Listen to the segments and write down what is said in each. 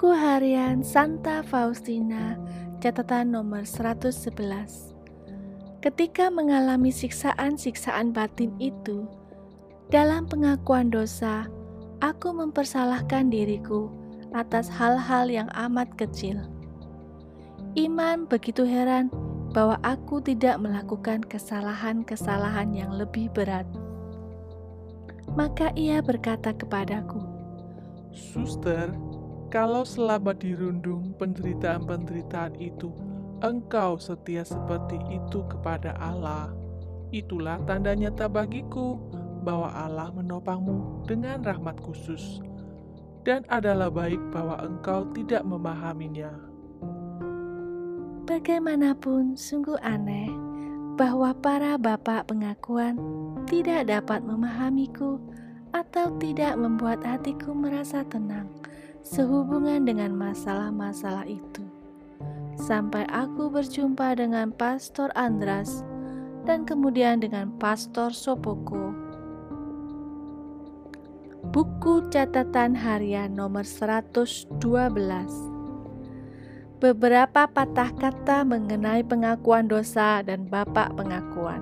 Buku Harian Santa Faustina, catatan nomor 111. Ketika mengalami siksaan-siksaan batin itu, dalam pengakuan dosa, aku mempersalahkan diriku atas hal-hal yang amat kecil. Iman begitu heran bahwa aku tidak melakukan kesalahan-kesalahan yang lebih berat. Maka ia berkata kepadaku, Suster, kalau selama dirundung penderitaan-penderitaan itu, engkau setia seperti itu kepada Allah, itulah tanda nyata bagiku bahwa Allah menopangmu dengan rahmat khusus, dan adalah baik bahwa engkau tidak memahaminya. Bagaimanapun sungguh aneh bahwa para bapak pengakuan tidak dapat memahamiku atau tidak membuat hatiku merasa tenang sehubungan dengan masalah-masalah itu. Sampai aku berjumpa dengan Pastor Andras dan kemudian dengan Pastor Sopoko. Buku catatan harian nomor 112 Beberapa patah kata mengenai pengakuan dosa dan bapak pengakuan.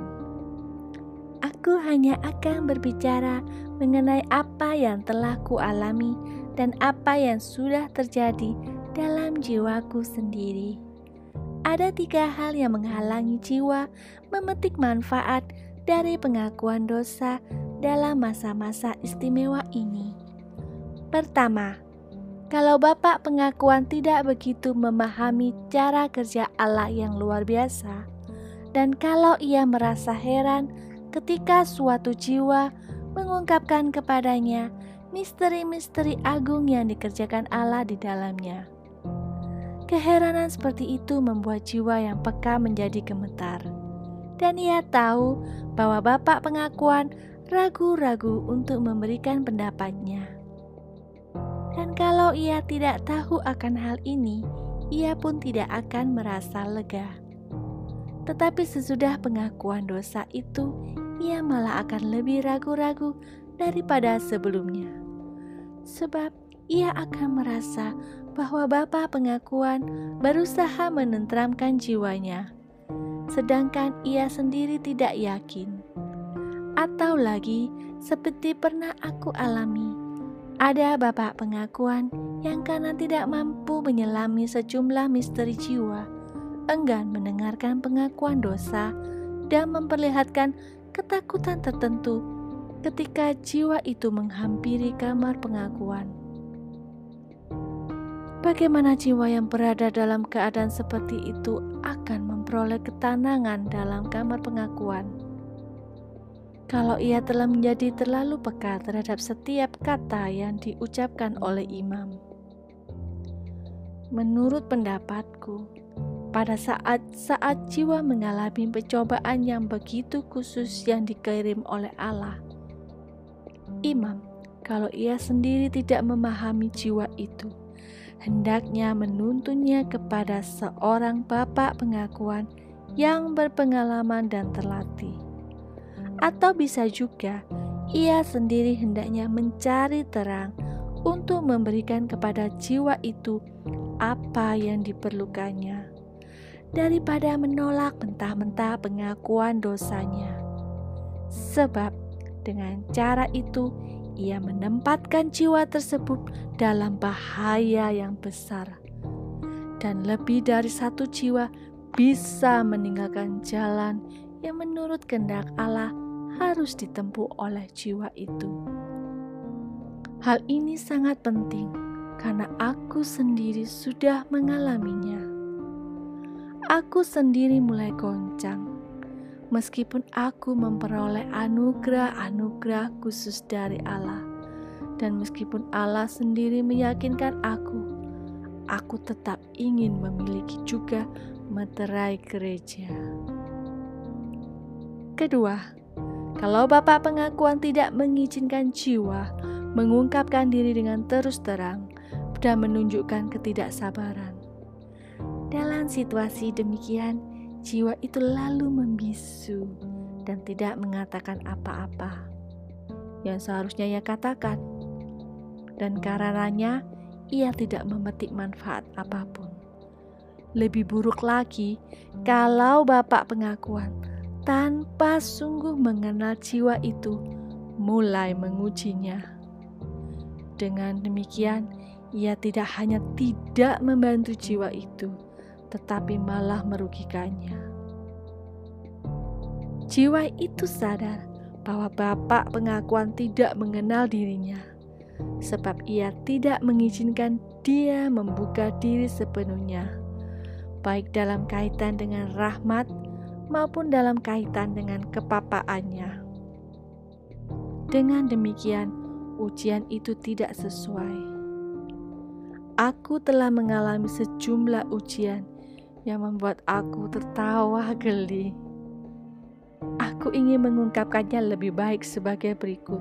Aku hanya akan berbicara mengenai apa yang telah kualami dan apa yang sudah terjadi dalam jiwaku sendiri. Ada tiga hal yang menghalangi jiwa memetik manfaat dari pengakuan dosa dalam masa-masa istimewa ini. Pertama, kalau Bapak pengakuan tidak begitu memahami cara kerja Allah yang luar biasa, dan kalau ia merasa heran ketika suatu jiwa mengungkapkan kepadanya misteri-misteri agung yang dikerjakan Allah di dalamnya. Keheranan seperti itu membuat jiwa yang peka menjadi gemetar. Dan ia tahu bahwa Bapak pengakuan ragu-ragu untuk memberikan pendapatnya. Dan kalau ia tidak tahu akan hal ini, ia pun tidak akan merasa lega. Tetapi sesudah pengakuan dosa itu, ia malah akan lebih ragu-ragu daripada sebelumnya, sebab ia akan merasa bahwa Bapa pengakuan berusaha menenteramkan jiwanya, sedangkan ia sendiri tidak yakin. Atau lagi, seperti pernah aku alami, ada bapak pengakuan yang karena tidak mampu menyelami sejumlah misteri jiwa, enggan mendengarkan pengakuan dosa dan memperlihatkan ketakutan tertentu ketika jiwa itu menghampiri kamar pengakuan. Bagaimana jiwa yang berada dalam keadaan seperti itu akan memperoleh ketenangan dalam kamar pengakuan? Kalau ia telah menjadi terlalu peka terhadap setiap kata yang diucapkan oleh imam. Menurut pendapatku, pada saat-saat jiwa mengalami pencobaan yang begitu khusus yang dikirim oleh Allah, imam, kalau ia sendiri tidak memahami jiwa itu, hendaknya menuntunnya kepada seorang bapak pengakuan yang berpengalaman dan terlatih. Atau bisa juga ia sendiri hendaknya mencari terang untuk memberikan kepada jiwa itu apa yang diperlukannya daripada menolak mentah-mentah pengakuan dosanya. Sebab dengan cara itu, ia menempatkan jiwa tersebut dalam bahaya yang besar, dan lebih dari satu jiwa bisa meninggalkan jalan yang menurut kehendak Allah harus ditempuh oleh jiwa itu. Hal ini sangat penting karena aku sendiri sudah mengalaminya. Aku sendiri mulai goncang meskipun aku memperoleh anugerah-anugerah khusus dari Allah, dan meskipun Allah sendiri meyakinkan aku, aku tetap ingin memiliki juga meterai gereja. Kedua, kalau Bapak pengakuan tidak mengizinkan jiwa mengungkapkan diri dengan terus terang dan menunjukkan ketidaksabaran. Dalam situasi demikian, jiwa itu lalu membisu dan tidak mengatakan apa-apa yang seharusnya ia katakan. Dan karenanya ia tidak memetik manfaat apa pun. Lebih buruk lagi kalau bapak pengakuan tanpa sungguh mengenal jiwa itu mulai mengujinya. Dengan demikian, ia tidak hanya tidak membantu jiwa itu, tetapi malah merugikannya. Jiwa itu sadar bahwa bapak pengakuan tidak mengenal dirinya, sebab ia tidak mengizinkan dia membuka diri sepenuhnya baik dalam kaitan dengan rahmat maupun dalam kaitan dengan kepapaannya. Dengan demikian, ujian itu tidak sesuai. Aku telah mengalami sejumlah ujian yang membuat aku tertawa geli. Aku ingin mengungkapkannya lebih baik sebagai berikut.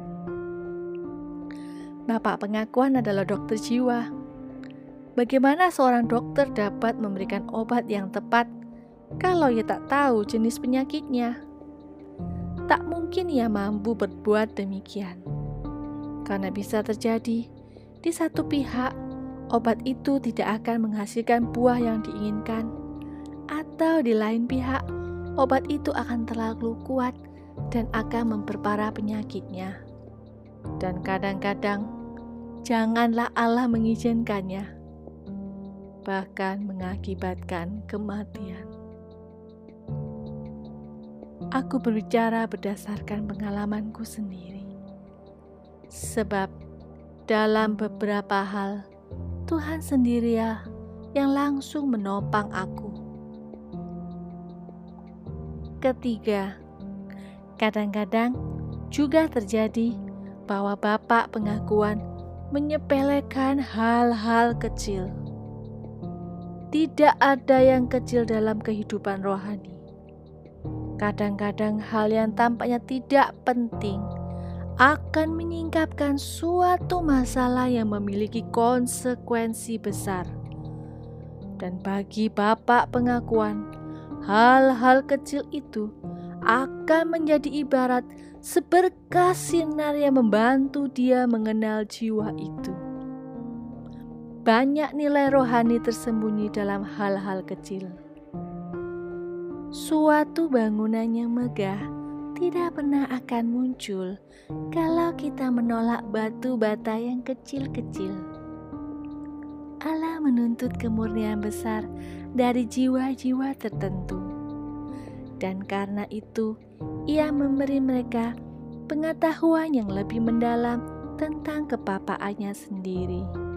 Bapak pengakuan adalah dokter jiwa Bagaimana seorang dokter dapat memberikan obat yang tepat kalau ia tak tahu jenis penyakitnya? Tak mungkin ia mampu berbuat demikian. Karena bisa terjadi, di satu pihak, obat itu tidak akan menghasilkan buah yang diinginkan, atau di lain pihak, obat itu akan terlalu kuat dan akan memperparah penyakitnya. Dan kadang-kadang, janganlah Allah mengizinkannya bahkan mengakibatkan kematian. Aku berbicara berdasarkan pengalamanku sendiri, sebab dalam beberapa hal Tuhan sendiri ya yang langsung menopang aku. Ketiga, kadang-kadang juga terjadi bahwa Bapak pengakuan menyepelekan hal-hal kecil tidak ada yang kecil dalam kehidupan rohani. Kadang-kadang hal yang tampaknya tidak penting akan menyingkapkan suatu masalah yang memiliki konsekuensi besar. Dan bagi Bapak pengakuan, hal-hal kecil itu akan menjadi ibarat seberkas sinar yang membantu dia mengenal jiwa itu. Banyak nilai rohani tersembunyi dalam hal-hal kecil. Suatu bangunan yang megah tidak pernah akan muncul kalau kita menolak batu bata yang kecil-kecil. Allah menuntut kemurnian besar dari jiwa-jiwa tertentu, dan karena itu Ia memberi mereka pengetahuan yang lebih mendalam tentang kepapaannya sendiri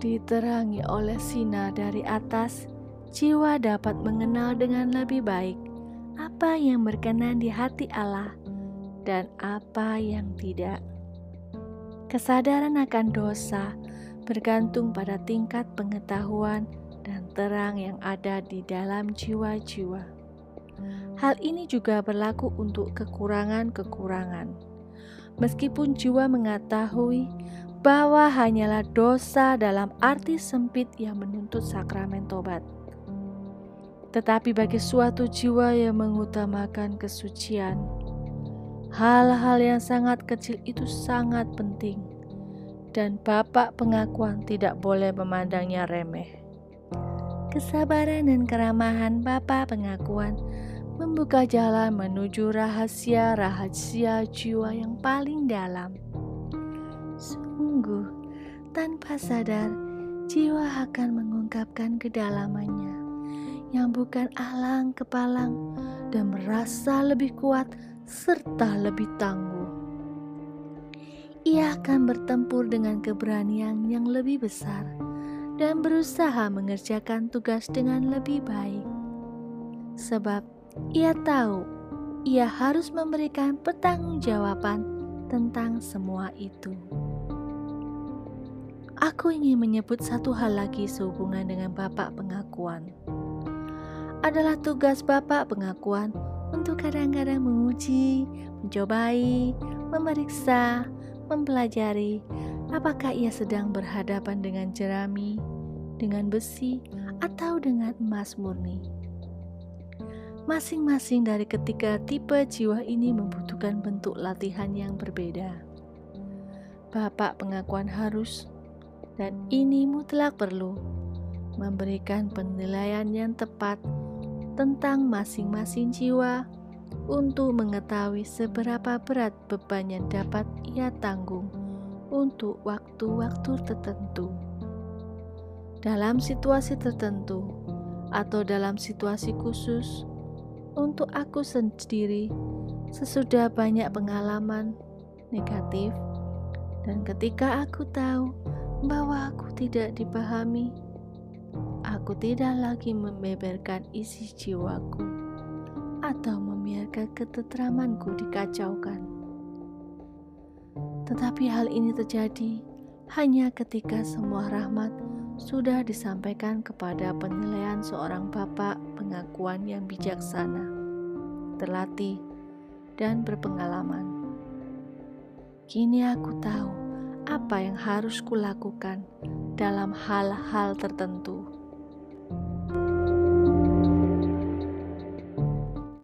diterangi oleh sinar dari atas, jiwa dapat mengenal dengan lebih baik apa yang berkenan di hati Allah dan apa yang tidak. Kesadaran akan dosa bergantung pada tingkat pengetahuan dan terang yang ada di dalam jiwa-jiwa. Hal ini juga berlaku untuk kekurangan-kekurangan. Meskipun jiwa mengetahui bahwa hanyalah dosa dalam arti sempit yang menuntut sakramen tobat. Tetapi bagi suatu jiwa yang mengutamakan kesucian, hal-hal yang sangat kecil itu sangat penting, dan Bapak pengakuan tidak boleh memandangnya remeh. Kesabaran dan keramahan Bapak pengakuan membuka jalan menuju rahasia-rahasia jiwa yang paling dalam Sungguh, tanpa sadar, jiwa akan mengungkapkan kedalamannya yang bukan alang kepalang dan merasa lebih kuat serta lebih tangguh. Ia akan bertempur dengan keberanian yang lebih besar dan berusaha mengerjakan tugas dengan lebih baik. Sebab ia tahu ia harus memberikan pertanggungjawaban tentang semua itu. Aku ingin menyebut satu hal lagi sehubungan dengan Bapak pengakuan. Adalah tugas Bapak pengakuan untuk kadang-kadang menguji, mencobai, memeriksa, mempelajari apakah ia sedang berhadapan dengan jerami, dengan besi, atau dengan emas murni. Masing-masing dari ketiga tipe jiwa ini membutuhkan bentuk latihan yang berbeda. Bapak pengakuan harus dan ini mutlak perlu memberikan penilaian yang tepat tentang masing-masing jiwa untuk mengetahui seberapa berat beban yang dapat ia tanggung untuk waktu-waktu tertentu. Dalam situasi tertentu atau dalam situasi khusus, untuk aku sendiri, sesudah banyak pengalaman negatif, dan ketika aku tahu bahwa aku tidak dipahami, aku tidak lagi membeberkan isi jiwaku atau membiarkan ketetramanku dikacaukan. Tetapi hal ini terjadi hanya ketika semua rahmat sudah disampaikan kepada penilaian seorang bapak pengakuan yang bijaksana, terlatih, dan berpengalaman. Kini aku tahu apa yang harus kulakukan dalam hal-hal tertentu.